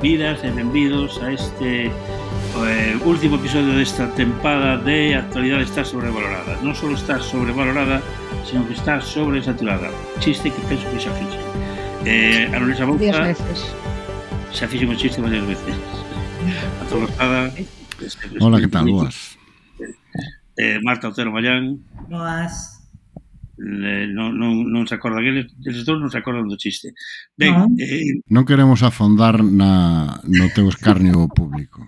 bienvenidas, bienvenidos a este eh, último episodio de esta temporada de Actualidad está sobrevalorada. No solo está sobrevalorada, sino que está sobresaturada. Chiste que pienso que se afiche. Eh, Anonisa Bauta se afiche con chiste varias veces. Hola, ¿qué tal? Eh, eh, Marta Otero Mayán. non, non, non se acordan eles, eles dous non se acordan do chiste ben, non. Eh, non queremos afondar na, no teu escarnio público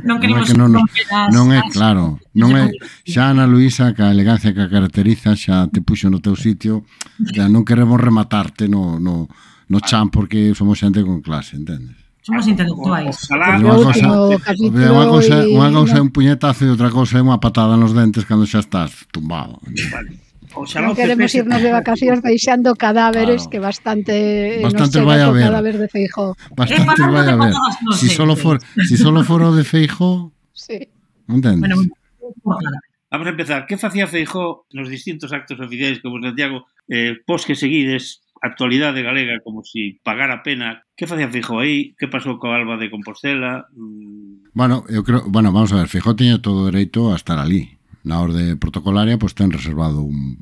non queremos non é, que non, non é claro non é, xa Ana Luisa que a elegancia que a caracteriza xa te puxo no teu sitio xa non queremos rematarte no, no, no chan porque somos xente con clase, entendes? somos intelectuais. Ojalá. Unha cosa, unha cousa, unha é un puñetazo e outra cousa é unha patada nos dentes cando xa estás tumbado. Vale. Oxalá non queremos irnos de vacacións deixando cadáveres claro. que bastante eh, bastante vai a ver. Cadáver de Feijó. Bastante eh, vai a ver. Si solo for, si solo foro de Feijó. Sí. Entendes? Bueno, Vamos a empezar. Que facía Feijó nos distintos actos oficiais como Santiago, eh, pos que seguides actualidade galega como se si pagara pena. Que facía Feijó aí? Que pasou co Alba de Compostela? Mm. Bueno, eu creo, bueno, vamos a ver, Feijó tiña todo dereito a estar ali na orde protocolaria pois ten reservado un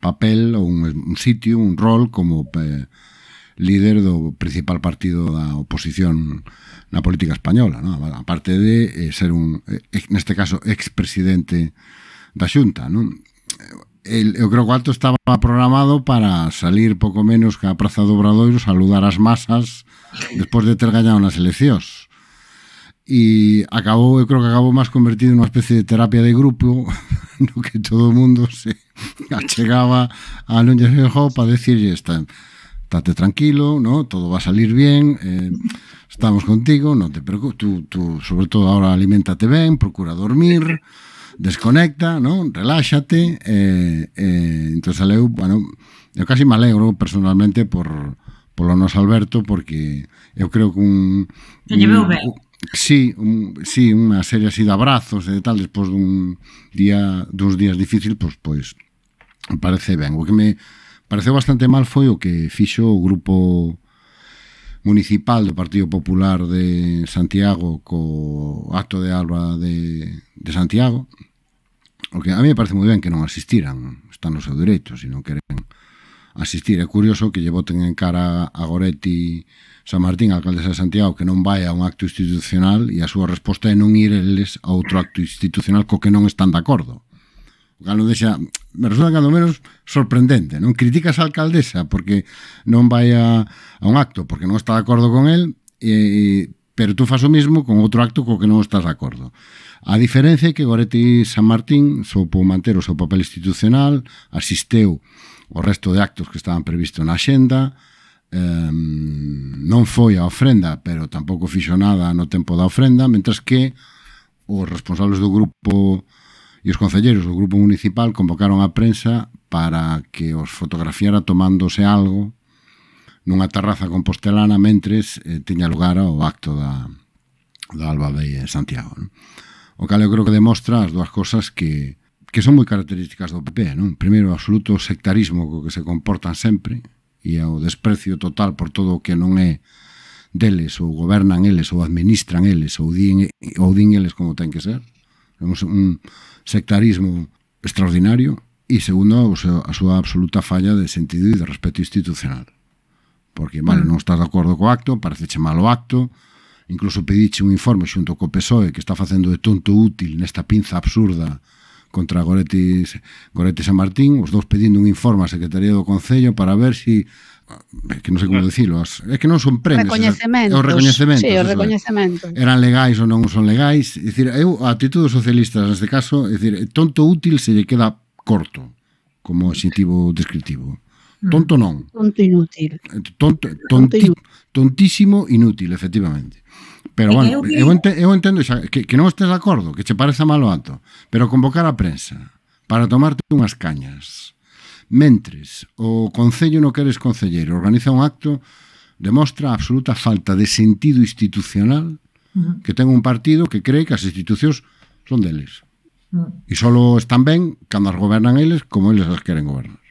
papel ou un, un sitio, un rol como eh, líder do principal partido da oposición na política española, non? aparte de eh, ser un, eh, neste caso, expresidente da xunta. Non? El, eu creo que o estaba programado para salir pouco menos que a Praza do Obradoiro, saludar as masas despois de ter gañado nas eleccións e acabou, eu creo que acabou máis convertido nunha especie de terapia de grupo no que todo o mundo se achegaba a Núñez Fejo para decirlle está, estate tranquilo, ¿no? todo va a salir bien, eh, estamos contigo, non te preocupes, tú, tú sobre todo ahora alimentate ben, procura dormir, desconecta, ¿no? reláxate, eh, eh, entón saleu, bueno, eu casi me alegro personalmente por, polo nos Alberto, porque eu creo que un... Que lleveu ben. Un, Sí, un, sí, unha serie así de abrazos e de tal, despois dun día, duns días difícil, pois, pois, parece ben. O que me pareceu bastante mal foi o que fixo o grupo municipal do Partido Popular de Santiago co acto de alba de, de Santiago, o que a mí me parece moi ben que non asistiran, están no seu dereito, se non queren asistir. É curioso que lle voten en cara a Goretti San Martín, alcaldesa de Santiago, que non vai a un acto institucional e a súa resposta é non ir eles a outro acto institucional co que non están de acordo. O cal non deixa, me resulta cando menos sorprendente, non criticas a alcaldesa porque non vai a, a un acto porque non está de acordo con el e, e pero tú fas o mesmo con outro acto co que non estás de acordo. A diferencia é que Goretti San Martín soupo manter o seu papel institucional, asisteu o resto de actos que estaban previstos na xenda, eh, non foi a ofrenda, pero tampouco fixo nada no tempo da ofrenda, mentras que os responsables do grupo e os concelleiros do grupo municipal convocaron a prensa para que os fotografiara tomándose algo nunha terraza compostelana mentres eh, tiña lugar o acto da, da Alba de Santiago. Non? O cal eu creo que demostra as dúas cosas que, que son moi características do PP, non? Primeiro, o absoluto sectarismo co que se comportan sempre e o desprecio total por todo o que non é deles ou gobernan eles ou administran eles ou din, ou din eles como ten que ser. Temos un sectarismo extraordinario e segundo, a súa absoluta falla de sentido e de respeto institucional. Porque, vale, mm. non estás de acordo co acto, pareceche malo acto, incluso pediche un informe xunto co PSOE que está facendo de tonto útil nesta pinza absurda contra Goretis, Goretis San Martín, os dous pedindo un informe á Secretaría do Concello para ver se si é que non sei como ah. dicilo, as, é que non son premios, recoñecementos, os recoñecementos, sí, os recoñecementos. eran legais ou non son legais, é dicir, eu a actitude socialista neste caso, é dicir, tonto útil se lle queda corto como adxetivo descriptivo. Mm. Tonto non. Tonto inútil. Tonto, tonti, tontísimo inútil, efectivamente. Pero bueno, eu, eu, ente, eu entendo xa, que, que non estés de acordo, que che pareza malo ato, pero convocar a prensa para tomarte unhas cañas. Mentres o Concello no queres concelleiro organiza un acto demostra a absoluta falta de sentido institucional que ten un partido que cree que as institucións son deles. E só están ben cando as gobernan eles como eles as queren gobernar.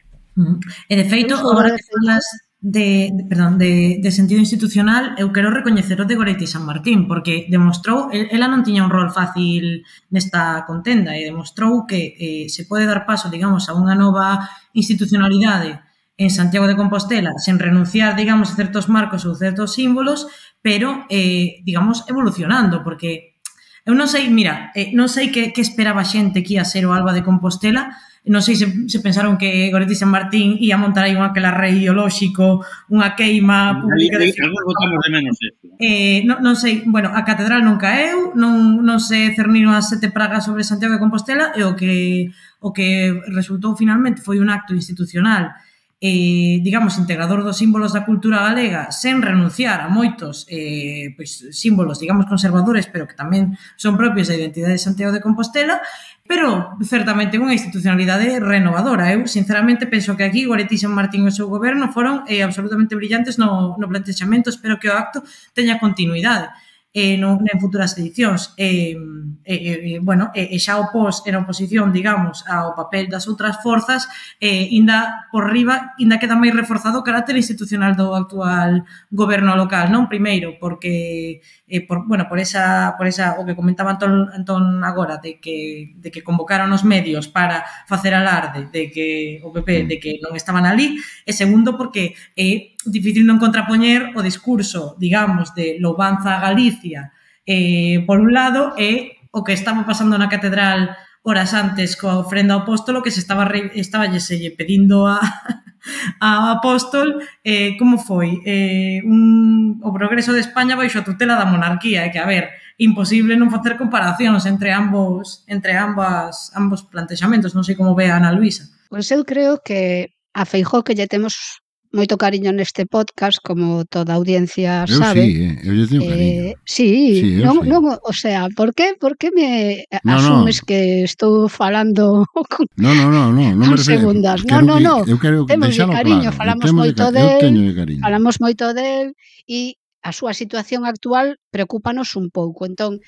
E de feito, agora que falas de, de perdón, de, de, sentido institucional, eu quero recoñecer o de Goretti San Martín, porque demostrou, ela non tiña un rol fácil nesta contenda e demostrou que eh, se pode dar paso, digamos, a unha nova institucionalidade en Santiago de Compostela sen renunciar, digamos, a certos marcos ou certos símbolos, pero, eh, digamos, evolucionando, porque eu non sei, mira, eh, non sei que, que esperaba xente que ia ser o Alba de Compostela, non sei se, se pensaron que Goretti San Martín ia montar aí un aquelarre ideolóxico, unha queima pública de... Algúns votamos de menos eso. Eh, non, non sei, bueno, a catedral non caeu, non, non se cerniron as sete pragas sobre Santiago de Compostela e o que o que resultou finalmente foi un acto institucional eh, digamos, integrador dos símbolos da cultura galega sen renunciar a moitos eh, pois, símbolos, digamos, conservadores, pero que tamén son propios da identidade de Santiago de Compostela, pero certamente unha institucionalidade renovadora. Eu, sinceramente, penso que aquí Goretti San Martín e o seu goberno foron eh, absolutamente brillantes no, no plantexamento, espero que o acto teña continuidade eh, non, en futuras edicións. E, eh, eh, bueno, e, eh, xa o pos en oposición, digamos, ao papel das outras forzas, eh, inda por riba, inda queda máis reforzado o carácter institucional do actual goberno local, non? Primeiro, porque eh, por, bueno, por esa, por esa o que comentaba Antón, Antón agora de que, de que convocaron os medios para facer alarde de que o PP de que non estaban ali e segundo porque eh, difícil non contrapoñer o discurso, digamos, de louvanza a Galicia, eh, por un lado, e o que estaba pasando na catedral horas antes coa ofrenda ao apóstolo que se estaba, estaba selle eh, pedindo a, a apóstol eh, como foi? Eh, un, o progreso de España baixo a tutela da monarquía e que, a ver, imposible non facer comparacións entre ambos entre ambas ambos plantexamentos non sei como ve a Ana Luisa. Pois eu creo que a Feijó que lle temos moito cariño neste podcast, como toda a audiencia eu sabe. Sí, eh? eu lle teño cariño. Eh, sí, sí non, sí. non, o sea, por que, por que me no, asumes no. que estou falando con No, no, no, no, non me refiro. Segundas. No, no, no. Eu quero temos deixalo cariño, claro. falamos moito de, del, de falamos moito del e a súa situación actual preocúpanos un pouco. Entón,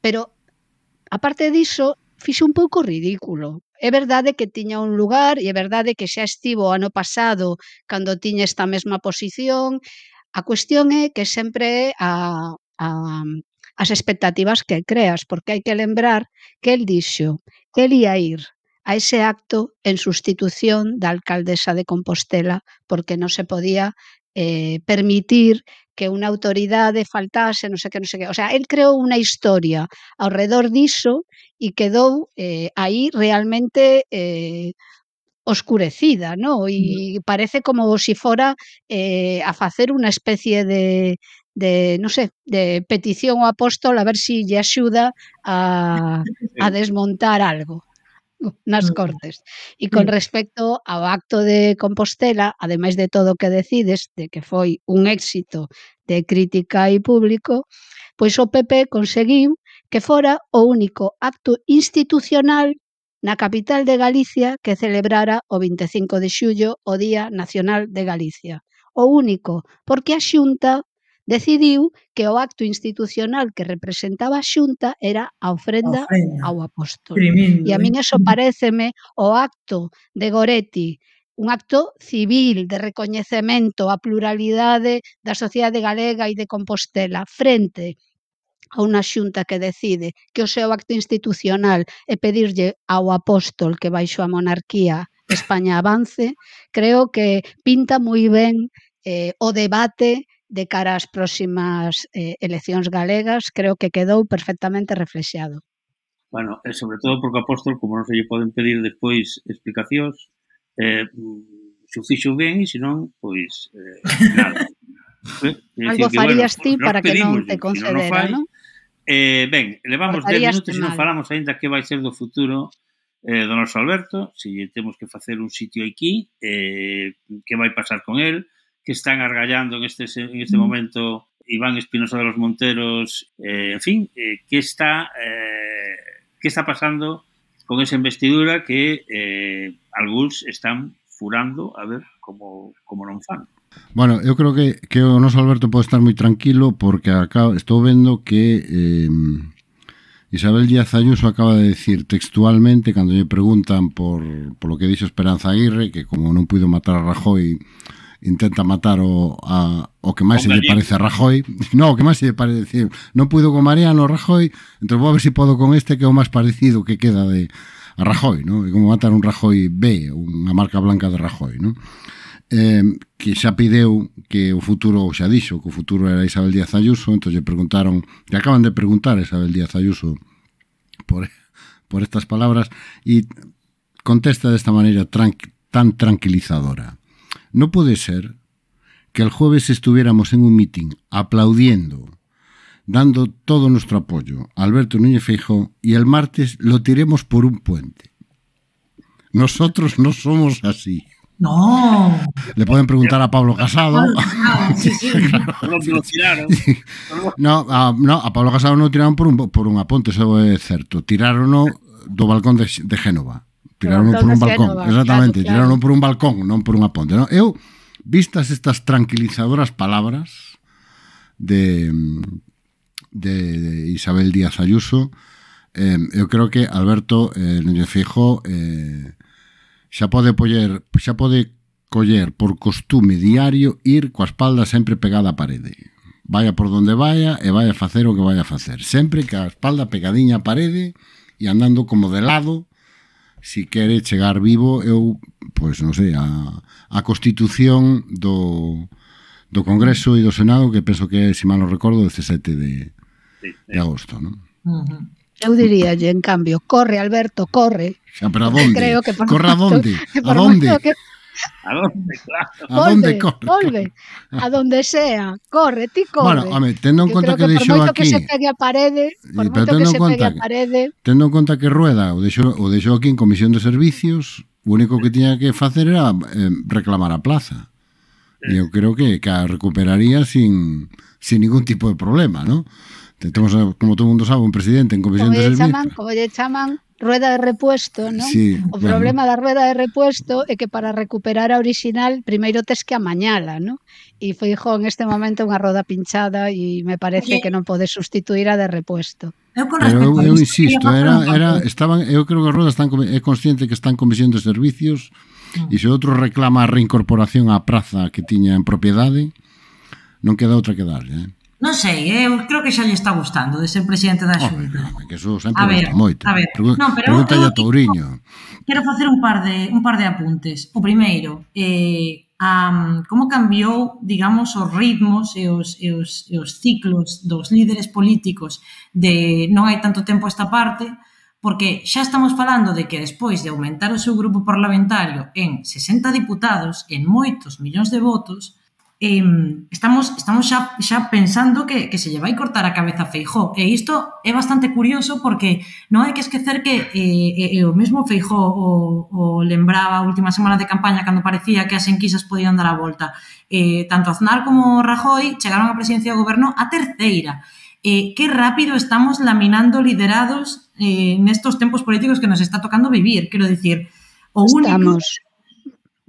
pero aparte diso, fixe un pouco ridículo É verdade que tiña un lugar e é verdade que xa estivo o ano pasado cando tiña esta mesma posición. A cuestión é que sempre é a, a, as expectativas que creas, porque hai que lembrar que el dixo que el ia ir a ese acto en sustitución da alcaldesa de Compostela porque non se podía eh, permitir que unha autoridade faltase, non sei que, non sei que. O sea, el creou unha historia ao redor diso e quedou eh, aí realmente eh, oscurecida, ¿no? E parece como se si fora eh, a facer unha especie de de, non sei, de petición ao apóstol a ver se si lle axuda a, a desmontar algo nas Cortes. E con respecto ao acto de Compostela, ademais de todo o que decides, de que foi un éxito de crítica e público, pois o PP conseguiu que fora o único acto institucional na capital de Galicia que celebrara o 25 de xullo o Día Nacional de Galicia. O único, porque a Xunta decidiu que o acto institucional que representaba a Xunta era a ofrenda, ofrenda. ao apóstol. Tremendo, e a min eh. eso pareceme o acto de Goretti un acto civil de recoñecemento á pluralidade da sociedade galega e de Compostela frente a unha xunta que decide que o seu acto institucional é pedirlle ao apóstol que baixo a monarquía España avance, creo que pinta moi ben eh, o debate de cara ás próximas eh, eleccións galegas, creo que quedou perfectamente reflexado. Bueno, e sobre todo porque Apóstol, como non se lle poden pedir despois explicacións, eh, mm, se o fixo ben e senón, pois, eh, nada. eh, Algo que, farías bueno, ti para que non te concedera, non? No eh, ben, levamos 10 minutos e non falamos aínda que vai ser do futuro eh, do noso Alberto, se temos que facer un sitio aquí, eh, que vai pasar con el, que están argallando en este, en este momento Iván Espinosa de los Monteros, eh, en fin, eh, ¿qué, está, eh, ¿qué está pasando con esa investidura que eh, algúns están furando a ver como, como non fan? Bueno, eu creo que, que o noso Alberto pode estar moi tranquilo porque acá estou vendo que eh, Isabel Díaz Ayuso acaba de decir textualmente cando lle preguntan por, por lo que dixo Esperanza Aguirre que como non puido matar a Rajoy intenta matar o, a, o que máis se lle parece a Rajoy. No, o que máis se lle parece. Non puido con Mariano Rajoy, entón vou a ver se si podo con este que é o máis parecido que queda de a Rajoy, ¿no? É como matar un Rajoy B, unha marca blanca de Rajoy, ¿no? eh, que xa pideu que o futuro, ou xa dixo, que o futuro era Isabel Díaz Ayuso, entón lle preguntaron, lle acaban de preguntar a Isabel Díaz Ayuso por, por estas palabras, e contesta desta maneira tran, tan tranquilizadora. No puede ser que el jueves estuviéramos en un mitin aplaudiendo, dando todo nuestro apoyo a Alberto Núñez Feijóo y el martes lo tiremos por un puente. Nosotros no somos así. No. Le pueden preguntar a Pablo Casado. Sí, sí. Tiraron. No, a, no, a Pablo Casado non o tiraron por un, por unha ponte, eso é certo. Tirarono do balcón de, de Génova. tiraron por un balcón, Génova, exactamente, claro, tiraron por un balcón, non por unha ponte, ¿no? Eu vistas estas tranquilizadoras palabras de de Isabel Díaz Ayuso, eh, eu creo que Alberto eh, Núñez Fijo eh, xa pode poller, xa pode coller por costume diario ir coa espalda sempre pegada á parede. Vaya por donde vaya e vai a facer o que vai a facer. Sempre que a espalda pegadiña á parede e andando como de lado si quere chegar vivo eu, pois non sei, a, a constitución do, do Congreso e do Senado que penso que, se mal non recordo, 17 de, sí, sí. de agosto, non? Uh -huh. Eu diría, en cambio, corre Alberto, corre. Xa, pero a donde? Creo que por Corre a donde? A donde? Que, A donde, claro. A donde corre. Volve, a donde sea, corre, ti corre. Bueno, a tendo en conta que, que deixou aquí. Que se pegue a parede, por moito que se pegue a parede. Tendo en conta que Rueda o deixou, o deixou aquí en comisión de servicios, o único que tiña que facer era eh, reclamar a plaza. E eu creo que, que a recuperaría sin, sin ningún tipo de problema, ¿no? Temos, como todo mundo sabe, un presidente en comisión como de servicios. Como lle chaman, rueda de repuesto, non? Sí, o problema da rueda de repuesto é que para recuperar a original primeiro tes que amañala, non? E foi, jo, en este momento unha roda pinchada e me parece Oye. que non pode sustituir a de repuesto. Eu, con eu, eu insisto, era, era, estaban, eu creo que as rodas están, é consciente que están comisión de servicios mm. e se outro reclama a reincorporación á praza que tiña en propiedade, non queda outra que darlle, eh? Non sei, eh, eu creo que xa lle está gustando de ser presidente da Xunta. Oh, que eso sempre a ver, moito. A ver, Pregun non, pero Pregúntalle a Touriño. Quero facer un par de un par de apuntes. O primeiro, eh, a, como cambiou, digamos, os ritmos e os, e, os, e os ciclos dos líderes políticos de non hai tanto tempo esta parte, porque xa estamos falando de que despois de aumentar o seu grupo parlamentario en 60 diputados, en moitos millóns de votos, eh, estamos, estamos xa, xa pensando que, que se lle vai cortar a cabeza a Feijó. E isto é bastante curioso porque non hai que esquecer que eh, eh, o mesmo Feijó o, o lembraba a última semana de campaña cando parecía que as enquisas podían dar a volta. Eh, tanto Aznar como Rajoy chegaron á presidencia do goberno a terceira. Eh, que rápido estamos laminando liderados eh, nestos tempos políticos que nos está tocando vivir. Quero dicir, o único... Estamos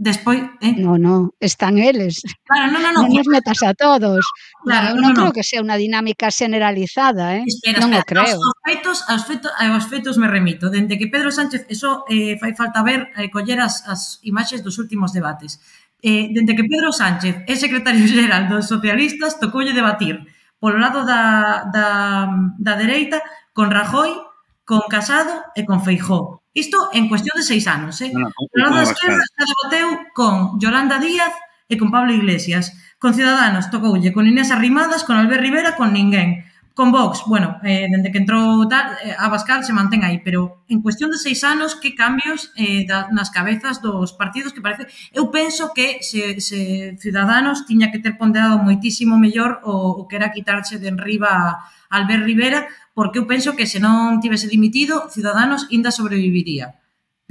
Despois, eh? No, no, están eles. Claro, no, no, no. Non nos metas a todos. Claro, no, non no, creo no. que sea unha dinámica generalizada, eh? Espera, non espera, o creo. Aos, aos, feitos, aos, feitos, aos feitos me remito. Dende que Pedro Sánchez, eso eh, fai falta ver, eh, coller as, as imaxes dos últimos debates. Eh, dende que Pedro Sánchez é secretario xeral dos socialistas, tocoulle debatir polo lado da, da, da dereita con Rajoy, con Casado e con Feijó. Isto en cuestión de seis anos, eh? No, no, no, no, esquerda se debateu con Yolanda Díaz e con Pablo Iglesias. Con Ciudadanos tocoulle, con Inés Arrimadas, con Albert Rivera, con ninguén. Con Vox, bueno, eh, dende que entrou tal, eh, Abascal se mantén aí, pero en cuestión de seis anos, que cambios eh, da, nas cabezas dos partidos que parece... Eu penso que se, se Ciudadanos tiña que ter ponderado moitísimo mellor o, o que era quitarse de enriba a Albert Rivera, porque eu penso que se non tivese dimitido, Ciudadanos inda sobreviviría.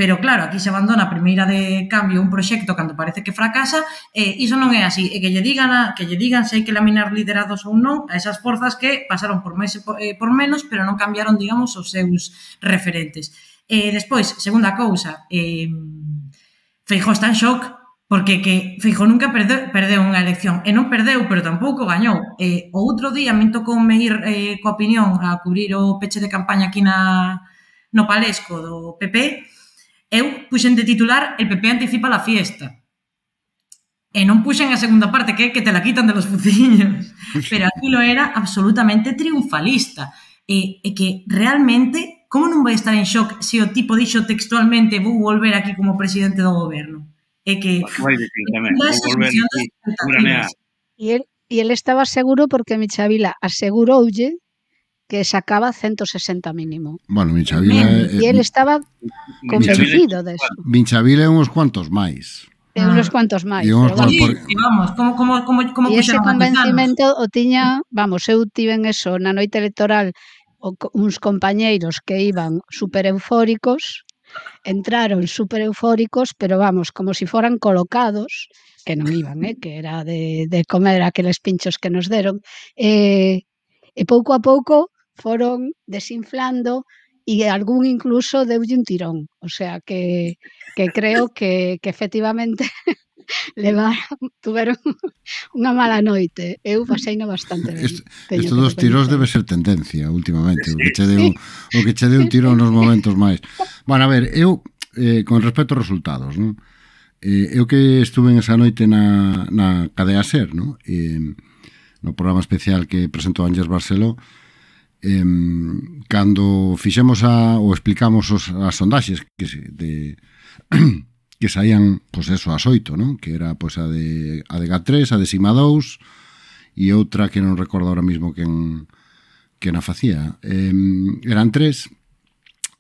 Pero claro, aquí se abandona a primeira de cambio un proxecto cando parece que fracasa, e iso non é así. E que lle digan, a, que lle digan se hai que laminar liderados ou non a esas forzas que pasaron por máis e por, eh, por menos, pero non cambiaron, digamos, os seus referentes. E despois, segunda cousa, eh, Feijó está en shock porque que Feijó nunca perdeu, perdeu unha elección e non perdeu, pero tampouco gañou. E o outro día me tocou me ir eh, coa opinión a cubrir o peche de campaña aquí na no Palesco do PP eu puxen de titular el PP anticipa la fiesta. E non puxen a segunda parte, que é que te la quitan de los fuciños. Pero aquilo era absolutamente triunfalista. E, e que realmente, como non vai estar en shock se o tipo dixo textualmente vou volver aquí como presidente do goberno? É que... Vai decir tamén, vou volver aquí, E el, e el estaba seguro porque Michavila aseguroulle que sacaba 160 mínimo. Bueno, Minchavila... E eh, el estaba convencido de eso. Minchavila e uns cuantos máis. E unos cuantos máis. E uns cuantos, por... Sí, vamos, como, como, como, como e ese convencimento o tiña, vamos, eu tiven eso na noite electoral o, uns compañeiros que iban super eufóricos, entraron super eufóricos, pero vamos, como si foran colocados, que non iban, eh, que era de, de comer aqueles pinchos que nos deron, eh, e pouco a pouco foron desinflando e algún incluso deulle un tirón. O sea, que, que creo que, que efectivamente levaron, tuveron unha mala noite. Eu paseino bastante ben. Est, Estes dos tiros debe ser tendencia últimamente, o que che deu, o que che deu tiro nos momentos máis. Bueno, a ver, eu eh, con respecto aos resultados, non? Eh, eu que estuve esa noite na, na Cadea Ser, non? Eh, no programa especial que presentou Ángel Barceló, eh, em, cando fixemos a, ou explicamos os, as sondaxes que se, de, que saían pois eso, as oito, non? que era pois, a de, a de GAT3, a de Sigma 2 e outra que non recordo ahora mismo quen, quen a facía. Em, eran tres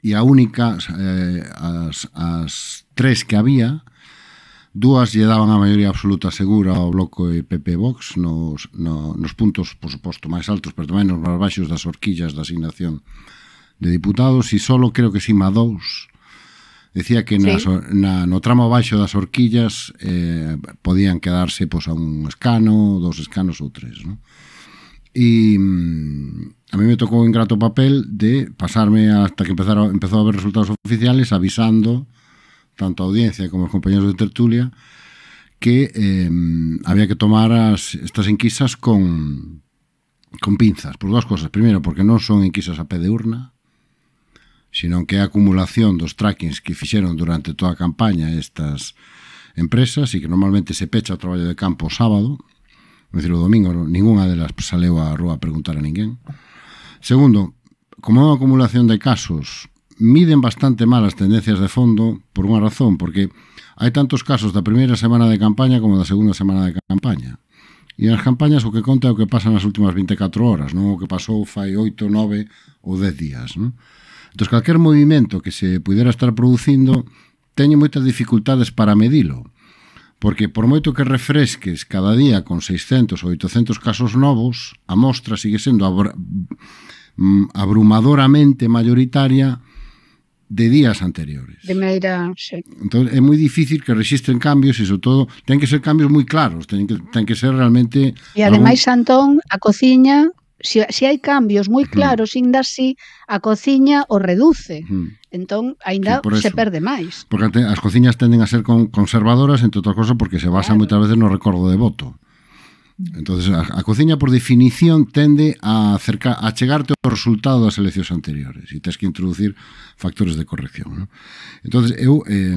e a única, eh, as, as tres que había Dúas lle daban a maioría absoluta segura ao bloco PP Vox nos, no, nos puntos, por suposto, máis altos, pero tamén nos máis baixos das horquillas da asignación de diputados e só creo que Sima 2 decía que nas, sí. na, no tramo baixo das horquillas eh, podían quedarse pois, a un escano, dos escanos ou tres. Non? E mm, a mí me tocou un grato papel de pasarme hasta que empezara, empezou a haber resultados oficiales avisando tanto a audiencia como os compañeros de tertulia, que eh, había que tomar as, estas enquisas con, con pinzas, por dúas cosas. Primeiro, porque non son enquisas a pé de urna, sino que é a acumulación dos trackings que fixeron durante toda a campaña estas empresas e que normalmente se pecha o traballo de campo o sábado, é dicir, o domingo ninguna delas saleu á rúa a preguntar a ninguén. Segundo, como é unha acumulación de casos miden bastante mal as tendencias de fondo por unha razón, porque hai tantos casos da primeira semana de campaña como da segunda semana de campaña. E nas campañas o que conta é o que pasa nas últimas 24 horas, non o que pasou fai 8, 9 ou 10 días. Non? Entón, calquer movimento que se pudera estar producindo teñe moitas dificultades para medilo, porque por moito que refresques cada día con 600 ou 800 casos novos, a mostra sigue sendo mm, abrumadoramente mayoritaria de días anteriores. De maneira, sí. Entón, é moi difícil que resisten cambios e, sobre todo, ten que ser cambios moi claros, ten que, ten que ser realmente... E, ademais, algún... Antón, a cociña, se, se hai cambios moi claros, ainda así, a cociña o reduce. Mm. Entón, aínda sí, se perde máis. Porque as cociñas tenden a ser conservadoras, entre outras cosas, porque se basan claro. moitas veces no recordo de voto. Entonces a, a cociña por definición tende a acercar a chegarte ao resultado das eleccións anteriores e tens que introducir factores de corrección. ¿no? Entonces eu eh,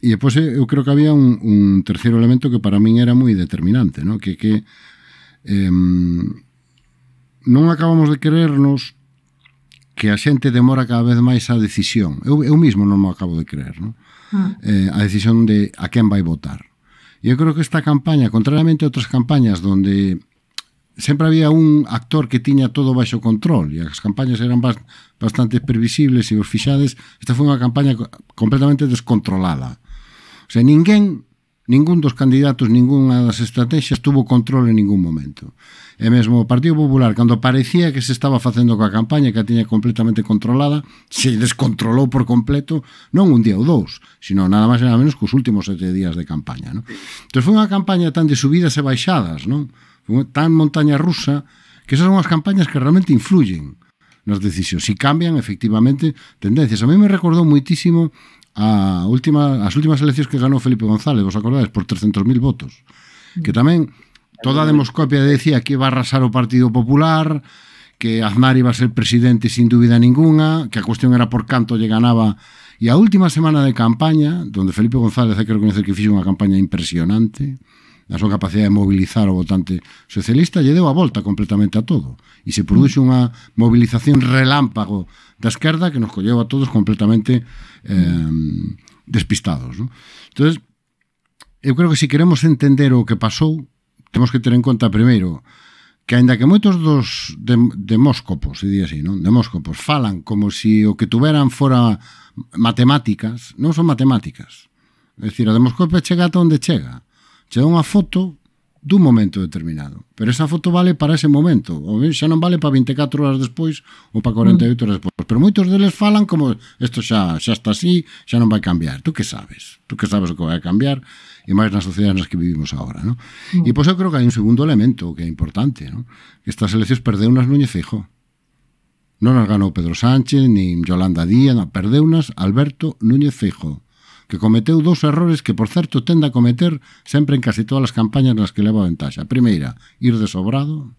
e depois eh, eu creo que había un, un terceiro elemento que para min era moi determinante, ¿no? que que eh, non acabamos de querernos que a xente demora cada vez máis a decisión. Eu, eu mismo non me acabo de creer, non? Ah. Eh, a decisión de a quen vai votar. Eu creo que esta campaña, contrariamente a outras campañas donde sempre había un actor que tiña todo baixo control e as campañas eran bast bastante previsibles e os esta foi unha campaña co- completamente descontrolada. O sea, ninguén, ningún dos candidatos, ninguna das estrategias tuvo control en ningún momento. E mesmo o Partido Popular, cando parecía que se estaba facendo coa campaña que a tiña completamente controlada, se descontrolou por completo, non un día ou dous, sino nada máis e nada menos que os últimos sete días de campaña. Non? Entón foi unha campaña tan de subidas e baixadas, non? tan montaña rusa, que esas son as campañas que realmente influyen nas decisións. Si cambian, efectivamente, tendencias. A mí me recordou moitísimo a última, as últimas eleccións que ganou Felipe González, vos acordades, por 300.000 votos. Que tamén toda a demoscopia decía que iba a arrasar o Partido Popular, que Aznar iba a ser presidente sin dúbida ninguna, que a cuestión era por canto lle ganaba. E a última semana de campaña, donde Felipe González, hai que reconocer que fixo unha campaña impresionante, da súa capacidade de mobilizar o votante socialista, lle deu a volta completamente a todo. E se produxe unha movilización relámpago da esquerda que nos colleu a todos completamente eh, despistados. ¿no? Entón, eu creo que se si queremos entender o que pasou, temos que ter en conta primeiro que aínda que moitos dos demóscopos, se di así, non? Demóscopos falan como se si o que tuveran fora matemáticas, non son matemáticas. É dicir, a demóscope chega ata onde chega che unha foto dun momento determinado. Pero esa foto vale para ese momento, ou xa non vale para 24 horas despois ou para 48 horas despois. Pero moitos deles falan como isto xa xa está así, xa non vai cambiar. Tú que sabes? Tú que sabes o que vai a cambiar e máis nas sociedades nas que vivimos agora, ¿no? Mm. E pois eu creo que hai un segundo elemento que é importante, ¿no? Que estas eleccións perdeunas Núñez Feijó. Non as ganou Pedro Sánchez, nin Yolanda Díaz, perdeunas Alberto Núñez Feijóo que cometeu dous errores que, por certo, tende a cometer sempre en casi todas as campañas nas que leva a ventaxa. Primeira, ir de sobrado,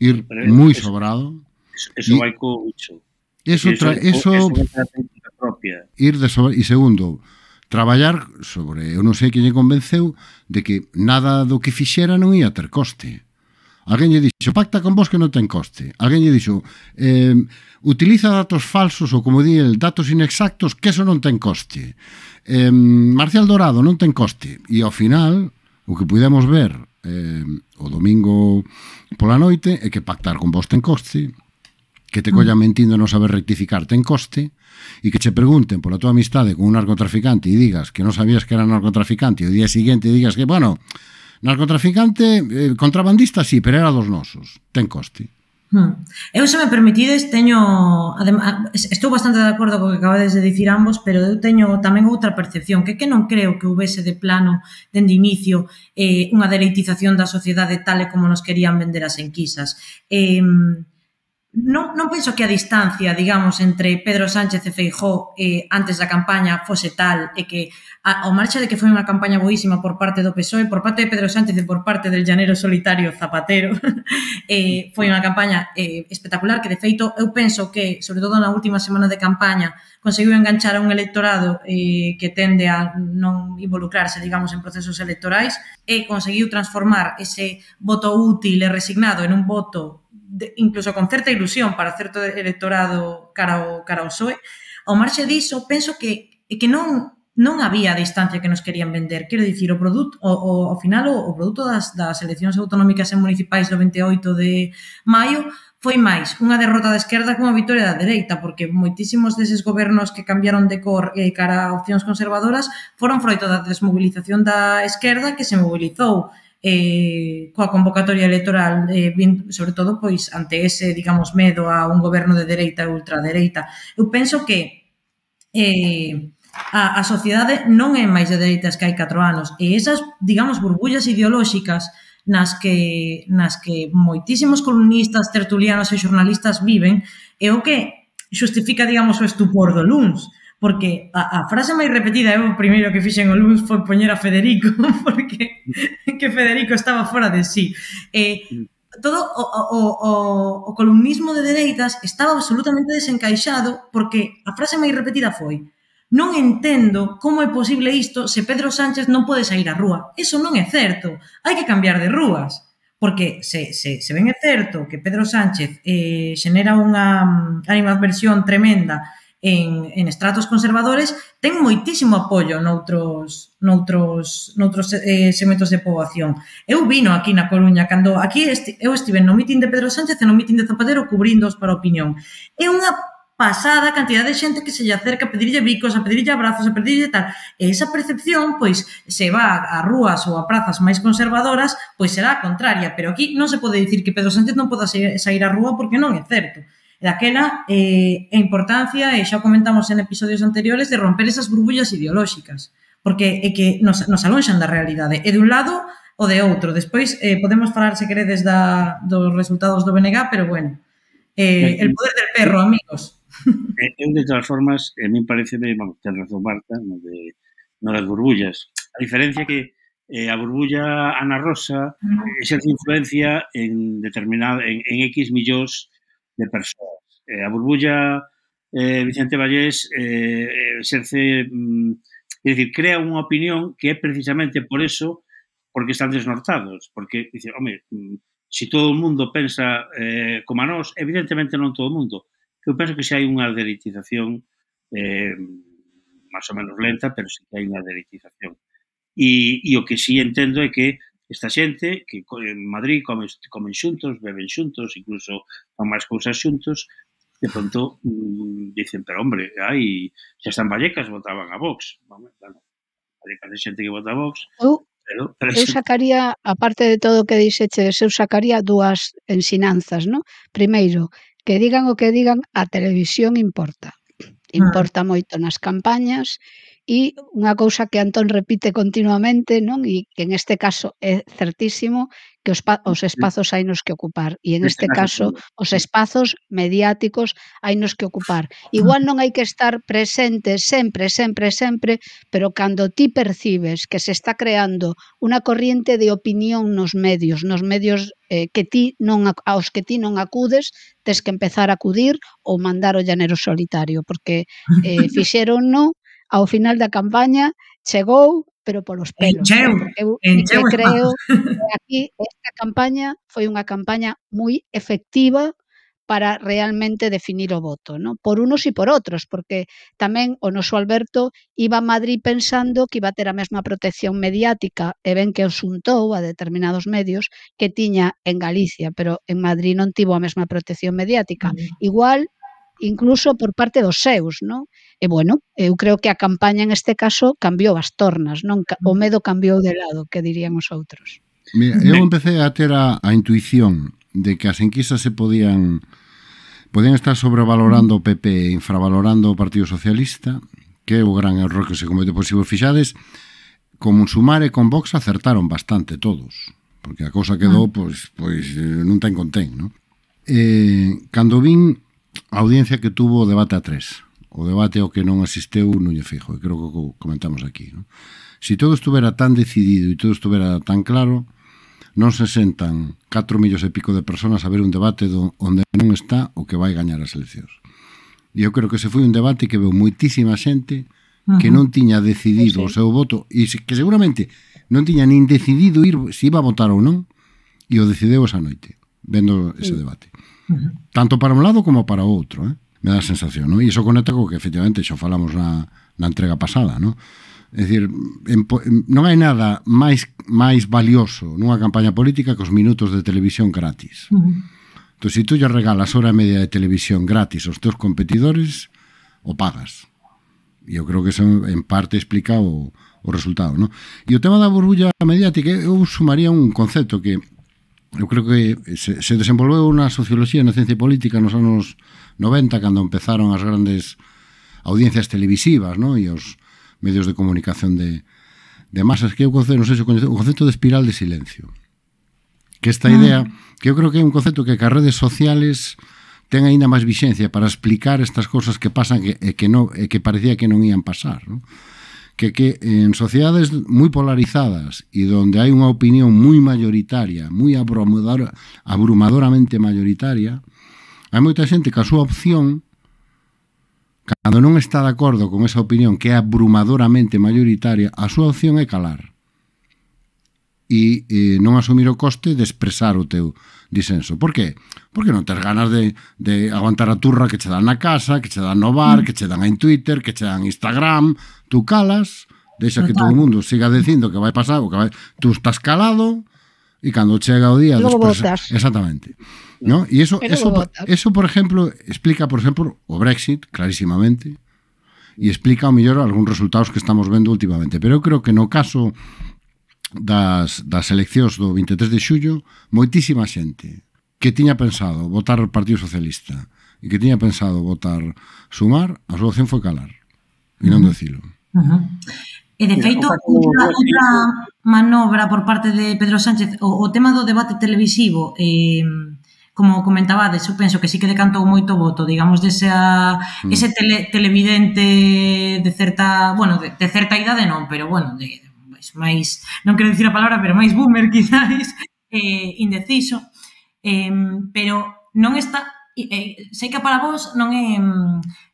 ir moi sobrado. Eso, eso vai co ucho. Eso, tra, eso, eso, eso propia. Ir de sobrado. E segundo, traballar sobre, eu non sei que lle convenceu, de que nada do que fixera non ia ter coste Alguén lle dixo, pacta con vos que non ten coste. Alguén lle dixo, eh, utiliza datos falsos ou, como di el, datos inexactos, que eso non ten coste. Eh, Marcial Dorado non ten coste. E ao final, o que pudemos ver eh, o domingo pola noite é que pactar con vos ten coste, que te mm. collan mentindo non saber rectificar ten coste e que che pregunten pola tua amistade con un narcotraficante e digas que non sabías que era narcotraficante e o día seguinte digas que, bueno, Narcotraficante, eh, contrabandista, sí, pero era dos nosos. Ten coste. Hmm. Eu, se me permitides, teño... Estou bastante de acordo co que acabades de dicir ambos, pero eu teño tamén outra percepción, que que non creo que houvese de plano, dende inicio, eh, unha deleitización da sociedade tal e como nos querían vender as enquisas. Eh, non, non penso que a distancia, digamos, entre Pedro Sánchez e Feijó eh, antes da campaña fose tal e que a, ao marcha de que foi unha campaña boísima por parte do PSOE, por parte de Pedro Sánchez e por parte del llanero solitario Zapatero, eh, foi unha campaña eh, espectacular que, de feito, eu penso que, sobre todo na última semana de campaña, conseguiu enganchar a un electorado eh, que tende a non involucrarse, digamos, en procesos electorais e conseguiu transformar ese voto útil e resignado en un voto de, incluso con certa ilusión para certo electorado cara ao, cara ao PSOE, ao marxe diso, penso que, que non non había a distancia que nos querían vender. Quero dicir, o produto, o, o, ao final, o, o produto das, das eleccións autonómicas e municipais do 28 de maio foi máis unha derrota da esquerda que unha vitória da dereita, porque moitísimos deses gobernos que cambiaron de cor eh, cara a opcións conservadoras foron froito da desmobilización da esquerda que se mobilizou eh, coa convocatoria electoral, eh, bien, sobre todo pois ante ese, digamos, medo a un goberno de dereita e ultradereita. Eu penso que eh, a, a sociedade non é máis de dereitas que hai 4 anos e esas, digamos, burbullas ideolóxicas nas que, nas que moitísimos columnistas, tertulianos e xornalistas viven é o que xustifica, digamos, o estupor do LUNS porque a, a frase máis repetida, eu o primeiro que fixen o Luns foi poñer a Federico, porque que Federico estaba fora de sí. Eh, todo o, o, o, o columnismo de dereitas estaba absolutamente desencaixado porque a frase máis repetida foi Non entendo como é posible isto se Pedro Sánchez non pode sair á rúa. Eso non é certo. Hai que cambiar de rúas. Porque se, se, se ben é certo que Pedro Sánchez eh, xenera unha mm, animadversión tremenda en, en estratos conservadores ten moitísimo apoio noutros, noutros, noutros eh, segmentos de poboación. Eu vino aquí na Coruña, cando aquí esti, eu estive no mitin de Pedro Sánchez e no mitin de Zapatero cubrindos para a opinión. É unha pasada cantidad de xente que se lle acerca a pedirlle bicos, a pedirlle abrazos, a pedirlle tal. E esa percepción, pois, se va a rúas ou a prazas máis conservadoras, pois será a contraria. Pero aquí non se pode dicir que Pedro Sánchez non poda sair á rúa porque non é certo. Daquela, eh, a importancia, e xa comentamos en episodios anteriores, de romper esas burbullas ideolóxicas, porque é que nos, nos alonxan da realidade. E de un lado, o de outro. Despois eh, podemos falar, se queredes, da, dos resultados do BNG, pero bueno, eh, el poder del perro, amigos. Eu, de todas formas, a mí parece, vamos, ten razón Marta, no, de, no das burbullas. A diferencia que eh, a burbulla Ana Rosa exerce influencia en determinada en, en X millóns de persoas. Eh, a burbulla eh, Vicente Vallés eh, eh exerce, mm, é dicir, crea unha opinión que é precisamente por eso porque están desnortados, porque dice, home, se mm, si todo o mundo pensa eh, como a nós, evidentemente non todo eh, o mundo. Eu penso que se hai unha deritización eh, máis ou menos lenta, pero se hai unha deritización. E, e o que sí entendo é que esta xente que en Madrid comen, comen xuntos, beben xuntos, incluso fan máis cousas xuntos, de pronto mm, dicen, pero hombre, hai, xa están Vallecas votaban a Vox. Bueno, Vallecas é xente que vota a Vox. Eu, pero, pero eu sacaría, aparte de todo o que dixeches, eu sacaría dúas ensinanzas, no? Primeiro, que digan o que digan, a televisión importa. Ah. Importa ah. moito nas campañas, e unha cousa que Antón repite continuamente, non? E que en este caso é certísimo que os, os espazos hai nos que ocupar e en este caso os espazos mediáticos hai nos que ocupar. Igual non hai que estar presente sempre, sempre, sempre, pero cando ti percibes que se está creando unha corriente de opinión nos medios, nos medios eh, que ti non aos que ti non acudes, tes que empezar a acudir ou mandar o llanero solitario, porque eh, fixeronno ao final da campaña chegou, pero polos pelos. Encheu, eu, encheu que creo que aquí esta campaña foi unha campaña moi efectiva para realmente definir o voto, ¿no? por unos e por outros, porque tamén o noso Alberto iba a Madrid pensando que iba a ter a mesma protección mediática e ben que asuntou a determinados medios que tiña en Galicia, pero en Madrid non tivo a mesma protección mediática. Igual incluso por parte dos seus, non? E bueno, eu creo que a campaña en este caso cambiou as tornas, non? O medo cambiou de lado, que dirían os outros. Mira, eu empecé a ter a, a intuición de que as enquisas se podían podían estar sobrevalorando o PP e infravalorando o Partido Socialista, que é o gran error que se comete, pois se vos fixades, como un e con Vox acertaron bastante todos, porque a cousa quedou, ah. pois, pois eh, non ten contén, non? Eh, cando vin a audiencia que tuvo o debate a tres. O debate ao que non asisteu Núñez Fijo, e creo que o comentamos aquí. Non? Si todo estuvera tan decidido e todo estuvera tan claro, non se sentan 4 millóns e pico de personas a ver un debate do, onde non está o que vai gañar as eleccións. E eu creo que se foi un debate que veu moitísima xente que non tiña decidido sí, sí. o seu voto e que seguramente non tiña nin decidido ir se iba a votar ou non e o decideu esa noite vendo ese debate. Sí. Tanto para un lado como para outro, eh? me dá a sensación, non? E iso conecta co que efectivamente xo falamos na, na entrega pasada, non? É dicir, en, non hai nada máis máis valioso nunha campaña política que os minutos de televisión gratis. Uh -huh. Entón, se si tú lle regalas hora e media de televisión gratis aos teus competidores, o pagas. E eu creo que eso en parte explica o, o resultado, non? E o tema da burbulla mediática, eu sumaría un concepto que eu creo que se, se desenvolveu unha socioloxía, na ciencia política nos anos 90, cando empezaron as grandes audiencias televisivas ¿no? e os medios de comunicación de, de masas que eu concedo, non sei se o concepto de espiral de silencio que esta ah. idea, que eu creo que é un concepto que as redes sociales ten aínda máis vixencia para explicar estas cousas que pasan e que, que, no, e que parecía que non ían pasar, non? que, que en sociedades moi polarizadas e donde hai unha opinión moi mayoritaria, moi abrumador, abrumadoramente mayoritaria, hai moita xente que a súa opción cando non está de acordo con esa opinión que é abrumadoramente mayoritaria, a súa opción é calar e, e non asumir o coste de expresar o teu disenso. Por qué? Porque non tes ganas de, de aguantar a turra que che dan na casa, que che dan no bar, que che dan en Twitter, que che dan en Instagram, tú calas, deixa que todo o mundo siga dicindo que vai pasar, o que vai, tú estás calado e cando chega o día Logo expresa... exactamente. ¿no? Y eso eso eso por exemplo explica, por exemplo, o Brexit clarísimamente e explica o mellor algúns resultados que estamos vendo últimamente. Pero eu creo que no caso das, das eleccións do 23 de xullo moitísima xente que tiña pensado votar o Partido Socialista e que tiña pensado votar sumar, a súa opción foi calar e non decilo. Uh -huh. E de feito, outra, outra manobra por parte de Pedro Sánchez, o, o tema do debate televisivo, eh, como comentabades, eu penso que sí que decantou moito voto, digamos, dese a, mm. ese tele, televidente de certa, bueno, de, de certa idade non, pero bueno, de, máis, máis, non quero dicir a palabra, pero máis boomer, quizáis, eh, indeciso, eh, pero non está eh, sei que para vos non é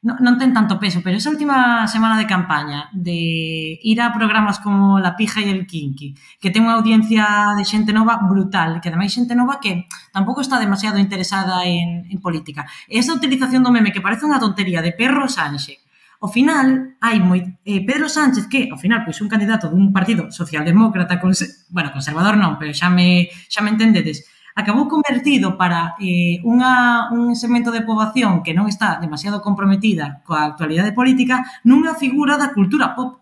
non, non ten tanto peso, pero esa última semana de campaña de ir a programas como La Pija e El Kinky, que ten unha audiencia de xente nova brutal, que ademais xente nova que tampouco está demasiado interesada en, en política. Esa utilización do meme que parece unha tontería de perro Sánchez, ao final hai moi eh, Pedro Sánchez que ao final pois un candidato dun partido socialdemócrata con bueno, conservador non, pero xa me xa me entendedes, acabou convertido para eh, unha, un segmento de poboación que non está demasiado comprometida coa actualidade política nunha figura da cultura pop.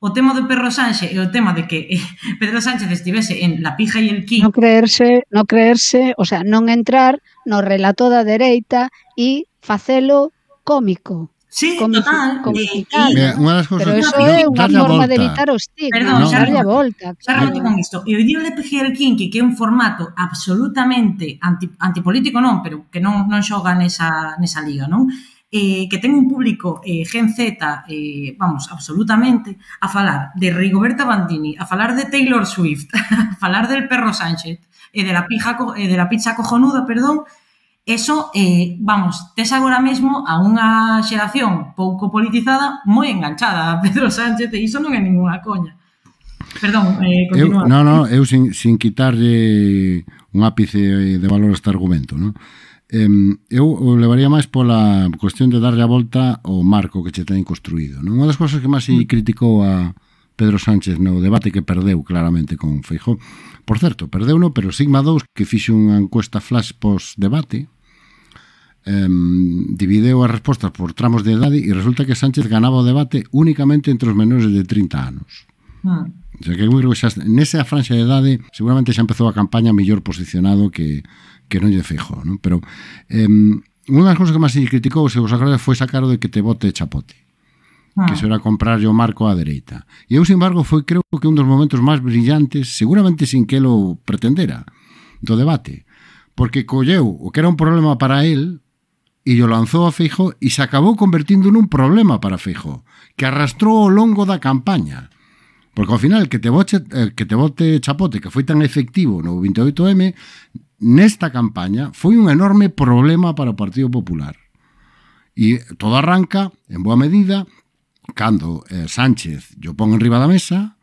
O tema do Pedro Sánchez e o tema de que eh, Pedro Sánchez estivese en La pija e el quí. No creerse, no creerse, o sea, non entrar no relato da dereita e facelo cómico. Sí, con, total. Con sí, sí. Mira, unha das cousas, pero eso no, é unha forma volta. de evitar o estigma, Perdón, no, darlle a volta. Xa claro. con isto. E o vídeo de PGR Kinky, que é un formato absolutamente anti, antipolítico, non, pero que non, non xoga nesa, nesa liga, non? Eh, que ten un público eh, gen Z, eh, vamos, absolutamente, a falar de Rigoberta Bandini, a falar de Taylor Swift, a falar del perro Sánchez, e eh, de la, pija, eh, de la pizza cojonuda, perdón, Eso, eh, vamos, tes agora mesmo a unha xeración pouco politizada moi enganchada a Pedro Sánchez e iso non é ninguna coña. Perdón, eh, continúa. Eu, no, no, eu sin, sin quitarlle un ápice de valor a este argumento, non? eu o levaría máis pola cuestión de darlle a volta ao marco que che ten construído. Non? Unha das cousas que máis se mm. criticou a Pedro Sánchez no debate que perdeu claramente con Feijó. Por certo, perdeu no, pero Sigma 2, que fixe unha encuesta flash post debate, um, divideu as respostas por tramos de idade e resulta que Sánchez ganaba o debate únicamente entre os menores de 30 anos. Ah. O sea, que eu creo que xa, nesa franxa de idade seguramente xa empezou a campaña mellor posicionado que, que non lle feijo, non? Pero eh, unha das cousas que máis se criticou, se vos acordades, foi sacar o de que te bote chapote. Ah. que era comprar o marco á dereita. E eu, sin embargo, foi creo que un dos momentos máis brillantes, seguramente sin que lo pretendera, do debate. Porque colleu o que era un problema para él, e o lanzou a Feijó e se acabou convertindo nun problema para Feijó, que arrastrou ao longo da campaña. Porque ao final que te bote, que te bote Chapote, que foi tan efectivo no 28M, nesta campaña foi un enorme problema para o Partido Popular. E todo arranca, en boa medida, cando eh, Sánchez yo pon en riba da mesa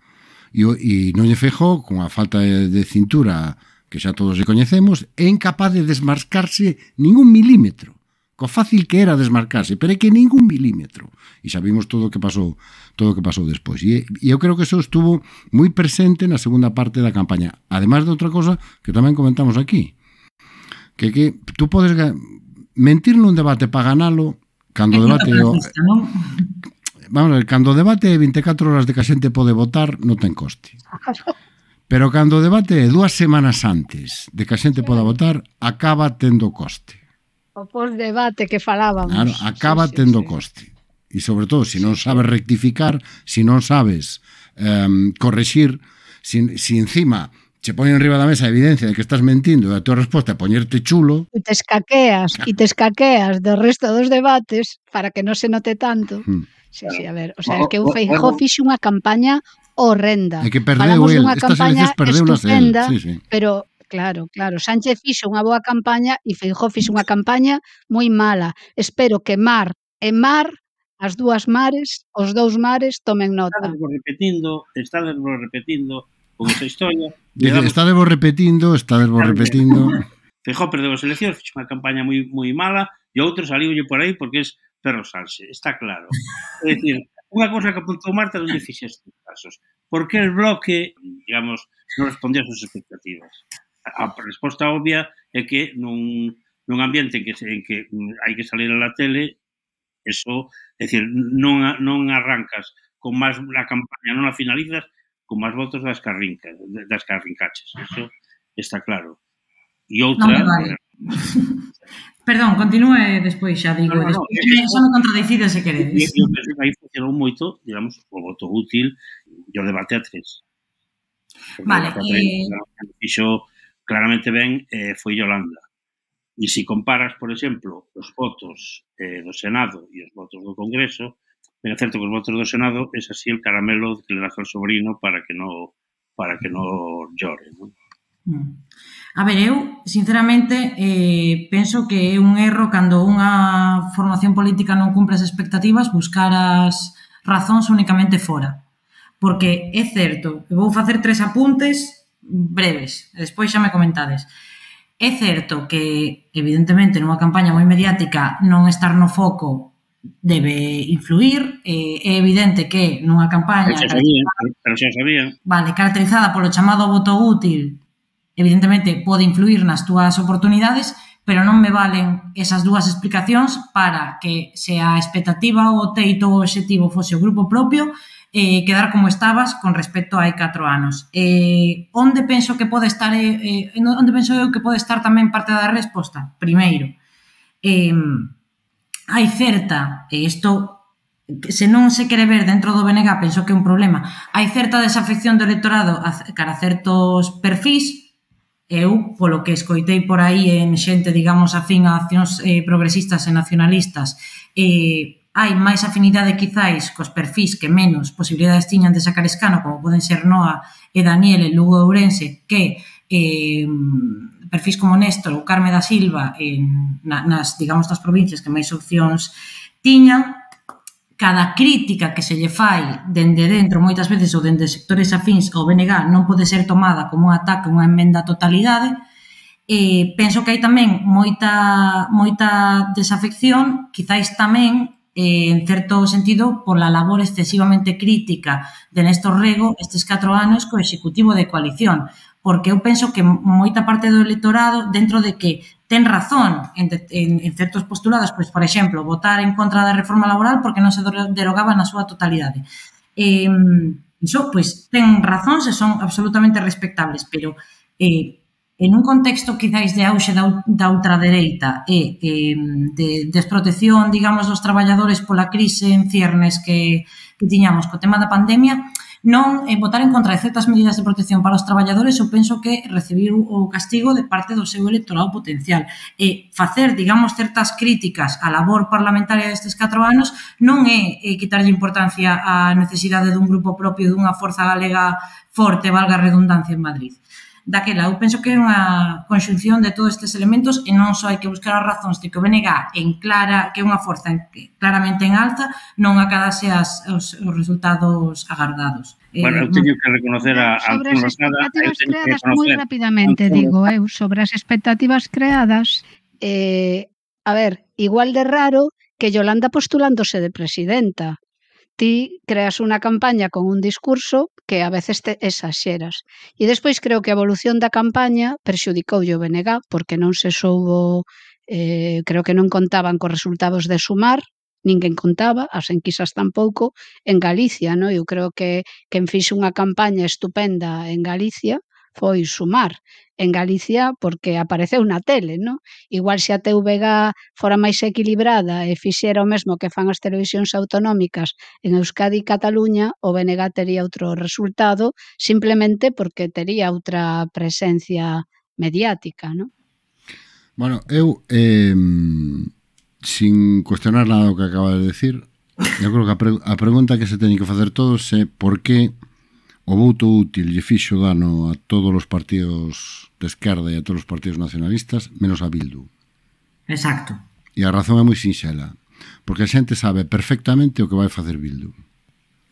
e, e non lle fejó con a falta de, de cintura que xa todos lle coñecemos, é incapaz de desmarcarse ningún milímetro co fácil que era desmarcarse, pero é que ningún milímetro. E xa vimos todo o que pasou, todo o que pasou despois. E, e eu creo que eso estuvo moi presente na segunda parte da campaña. Ademais de outra cosa que tamén comentamos aquí, que que tú podes mentir nun debate para ganalo cando o debate o, vamos a ver, cando o debate 24 horas de que a xente pode votar non ten coste. Pero cando o debate é dúas semanas antes de que a xente poda votar, acaba tendo coste. O post debate que falábamos. Claro, acaba sí, sí, tendo sí. coste. E sobre todo, se si non sabes rectificar, se si non sabes um, correxir, si, si encima se pone arriba da mesa a evidencia de que estás mentindo e a tua resposta é poñerte chulo. E te escaqueas, e te escaqueas do resto dos debates para que non se note tanto. Hmm. Sí, sí, a ver, o sea, é que o Feijó fixe unha campaña horrenda. É que perdeu Falamos el, estas eleccións perdeu nas el. Sí, sí. Pero Claro, claro. Sánchez fixo unha boa campaña e Feijó fixo unha campaña moi mala. Espero que Mar e Mar as dúas mares, os dous mares tomen nota. Estades vos repetindo, estades vos repetindo con esa historia. Digamos, Estades vos repetindo, estades vos repetindo. Feijóo perdeu as eleccións, fixo unha campaña moi moi mala e outro saliu por aí porque es perro Sánchez, está claro. É dicir, unha cosa que apuntou Marta non lle fixeste casos. Por que el bloque, digamos, non respondía ás súas expectativas? a resposta obvia é que nun, nun ambiente en que, en que hai que salir a la tele, eso, é dicir, non, non arrancas con máis a campaña, non a finalizas con máis votos das carrincas, das carrincaches. Eso está claro. E outra... Non vale. Perdón, continúe despois xa digo, no, no, despois no, no, xa me se queredes. Eu penso que aí funcionou moito, digamos, o voto útil e o debate a tres. Vale, e... Fixo claramente ben eh, foi Yolanda. E se comparas, por exemplo, os votos eh, do Senado e os votos do Congreso, ben é certo que os votos do Senado é así el caramelo que le das ao sobrino para que no para que no llore, non? Mm. A ver, eu, sinceramente, eh, penso que é un erro cando unha formación política non cumpre as expectativas buscar as razóns únicamente fora. Porque é certo, vou facer tres apuntes breves, despois xa me comentades. É certo que, evidentemente, nunha campaña moi mediática non estar no foco debe influir, eh, é evidente que nunha campaña... Pero xa sabía, pero xa sabía. Vale, caracterizada polo chamado voto útil, evidentemente pode influir nas túas oportunidades, pero non me valen esas dúas explicacións para que se a expectativa ou o teito ou o objetivo fose o grupo propio, eh, quedar como estabas con respecto a hai 4 anos. Eh, onde penso que pode estar eh, onde penso eu que pode estar tamén parte da resposta? Primeiro, eh, hai certa, e isto se non se quere ver dentro do BNG, penso que é un problema, hai certa desafección do electorado cara a certos perfis, eu, polo que escoitei por aí en xente, digamos, afín a accións eh, progresistas e nacionalistas, eh, hai máis afinidade quizáis cos perfis que menos posibilidades tiñan de sacar escano, como poden ser Noa e Daniel en Lugo Ourense, que eh, perfis como Néstor ou Carme da Silva en, na, nas, digamos, nas provincias que máis opcións tiñan, cada crítica que se lle fai dende dentro moitas veces ou dende sectores afins ao BNG non pode ser tomada como un ataque, unha enmenda a totalidade, e penso que hai tamén moita, moita desafección, quizáis tamén eh, en certo sentido, pola labor excesivamente crítica de Néstor Rego estes 4 anos co Executivo de Coalición, porque eu penso que moita parte do electorado, dentro de que ten razón en, en, en certos postulados, pois, por exemplo, votar en contra da reforma laboral porque non se derogaba na súa totalidade. Eh, iso, pois, ten razón, se son absolutamente respectables, pero eh, en un contexto quizáis de auxe da, da ultradereita e eh, de desprotección, digamos, dos traballadores pola crise en ciernes que, que tiñamos co tema da pandemia, non eh, votar en contra de certas medidas de protección para os traballadores, eu penso que recibir o castigo de parte do seu electorado potencial. E facer, digamos, certas críticas á labor parlamentaria destes 4 anos non é eh, quitarlle importancia á necesidade dun grupo propio dunha forza galega forte, valga redundancia, en Madrid daquela. Eu penso que é unha conxunción de todos estes elementos e non só hai que buscar as razóns de que o BNG en clara, que é unha forza en, claramente en alza, non acadase as, os, os resultados agardados. Eh, bueno, eu teño que reconocer a, a sobre as eh, expectativas creadas moi rapidamente, digo eu, sobre as expectativas creadas, eh, a ver, igual de raro que Yolanda postulándose de presidenta, ti creas unha campaña con un discurso que a veces te exaxeras. E despois creo que a evolución da campaña perxudicoulle o BNG porque non se soubo, eh, creo que non contaban cos resultados de sumar, ninguén contaba, as enquisas tampouco, en Galicia, no? Eu creo que quen fixe unha campaña estupenda en Galicia foi sumar en Galicia porque apareceu na tele, non? Igual se a TVG fora máis equilibrada e fixera o mesmo que fan as televisións autonómicas en Euskadi e Cataluña, o BNG tería outro resultado simplemente porque tería outra presencia mediática, non? Bueno, eu eh, sin cuestionar nada o que acaba de decir, eu creo que a, pre a pregunta que se teñen que facer todos é por que O voto útil lle fixo dano a todos os partidos de esquerda e a todos os partidos nacionalistas, menos a Bildu. Exacto. E a razón é moi sinxela, porque a xente sabe perfectamente o que vai facer Bildu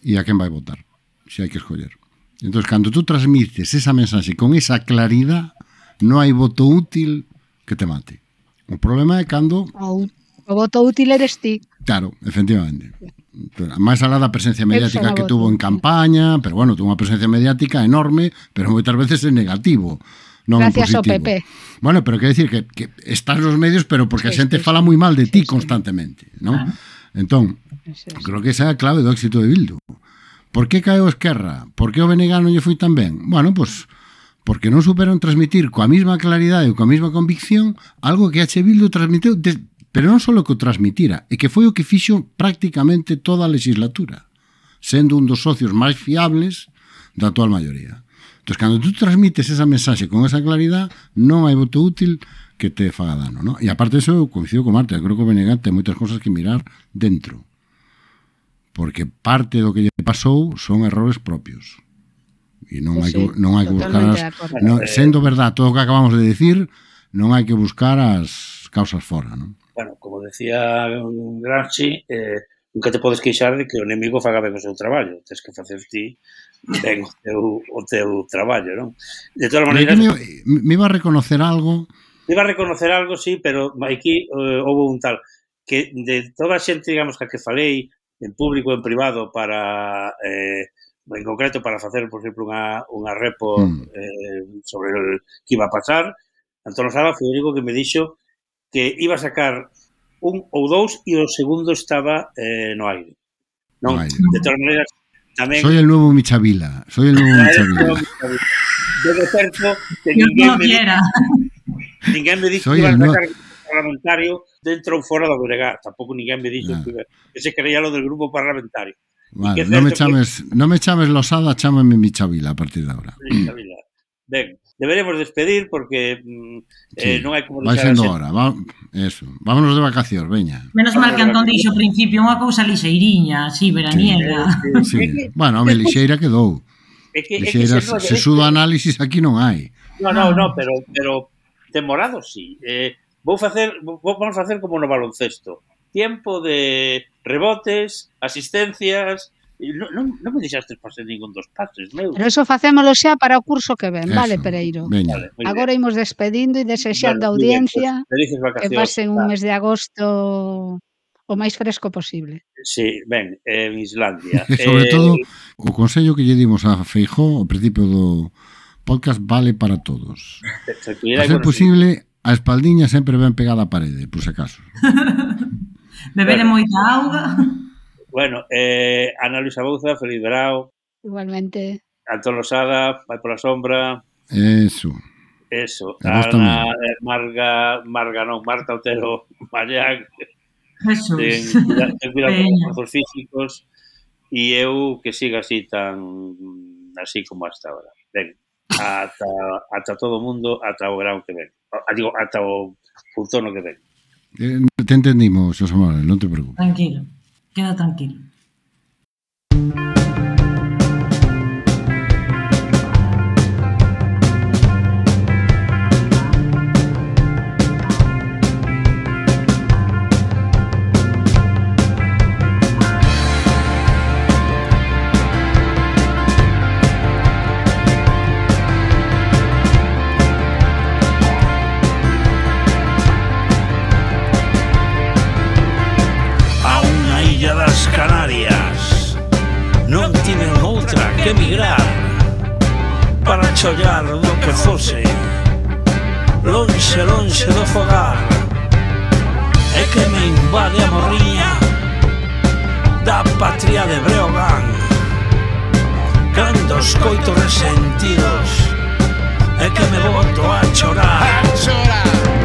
e a quen vai votar, se hai que escoller. Entón, cando tú transmites esa mensaxe con esa claridad, non hai voto útil que te mate. O problema é cando... O, o voto útil eres ti. Claro, efectivamente máis alá da presencia mediática que tuvo en campaña, pero bueno, tuvo unha presencia mediática enorme, pero moitas veces en negativo. Non Gracias positivo. ao PP. Bueno, pero quer decir que, que estás nos medios, pero porque sí, a xente sí, fala moi mal de sí, ti sí. constantemente, non? Ah. Entón, sí, sí. creo que esa é a clave do éxito de Bildu. Por que caeu Esquerra? Por que o BNG non lle foi tan ben? Bueno, pois pues, porque non superon transmitir coa mesma claridade e coa mesma convicción algo que H. Bildu transmitiu desde Pero non só que o transmitira, é que foi o que fixo prácticamente toda a legislatura, sendo un dos socios máis fiables da actual maioría. Entón, cando tú transmites esa mensaxe con esa claridad, non hai voto útil que te faga dano, ¿no? E aparte eso, eu coincido con Marta, creo que o Benegat ten moitas cousas que mirar dentro. Porque parte do que lle pasou son errores propios. E non sí, hai que, non hai que buscar as, non, sendo verdad todo o que acabamos de decir, non hai que buscar as causas fora, non? Bueno, como decía mm, Gramsci, eh, nunca te podes queixar de que o enemigo faga ben o seu traballo. Tens que facer ti ben o teu, o teu traballo, non? De todas maneiras... Me, me iba a reconocer algo... Me iba a reconocer algo, sí, pero aquí eh, houve un tal que de toda a xente, digamos, que a que falei en público en privado para eh, en concreto para facer, por exemplo, unha, unha repo mm. eh, sobre o que iba a pasar, Antonio Sala foi o único que me dixo que iba a sacar un ou dous e o segundo estaba eh, no aire. Non, no aire. de todas maneras, tamén... Soy el nuevo Michavila, soy el nuevo Michavila. Debe certo que ninguén me, quiera. ninguén me dixo que iba a sacar parlamentario dentro ou fora do Bregar. Tampouco ninguén me dixo no. que, que se creía lo del grupo parlamentario. Vale, no, me chames, que... no me chames Losada, chámame Michavila a partir de agora. Michavila. Ben, deberemos despedir porque mm, eh, sí, eh, non hai como vai sendo así. hora, va, eso. Vámonos de vacacións, veña. Menos mal que Antón dixo ao principio unha cousa lixeiriña, así, veraniega. Sí, sí. bueno, a lixeira quedou. É que, lixeira, é que se, se, se análisis aquí non hai. No, no, no, pero pero temorado sí. Eh, vou facer vou, vamos facer como no baloncesto. Tiempo de rebotes, asistencias, Non, non, non me deixaste facer ningún dos pases, meu. Pero eso facémoslo xa para o curso que ven, eso. vale, Pereiro? Veña. Vale, Agora bien. imos despedindo e desexando vale, a audiencia bien, pues, que pasen un mes de agosto o máis fresco posible. Sí, ben, en Islandia. E sobre eh, todo, o consello que lle dimos a Feijó ao principio do podcast vale para todos. Se, a ser posible, a espaldiña sempre ben pegada á parede, por se acaso. Beber moita auga. Bueno, eh, Ana Luisa Bouza, feliz verao. Igualmente. Antón Losada, vai pola sombra. Eso. Eso. Ana, eh, Marga, Marga non, Marta Otero, Mallac. Eso. Ten, ten cuidado con os físicos. E eu que siga así tan así como hasta ahora. Ben, ata, ata todo o mundo, ata o grau que ven. A, digo, ata o outono que ven. Eh, te entendimos, Xosé Manuel, non te preocupes. Tranquilo. Queda tranquilo. curva de morriña Da patria de Breogán. Cando escoito resentidos É que me boto a chorar. A chorar.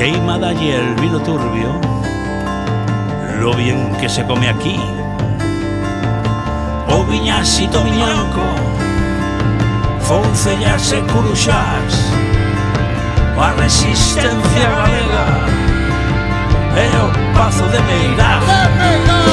queimada y el vino turbio, lo bien que se come aquí. O viñasito miñanco, foncellas e curuxás, a resistencia galega e o pazo de Meirás.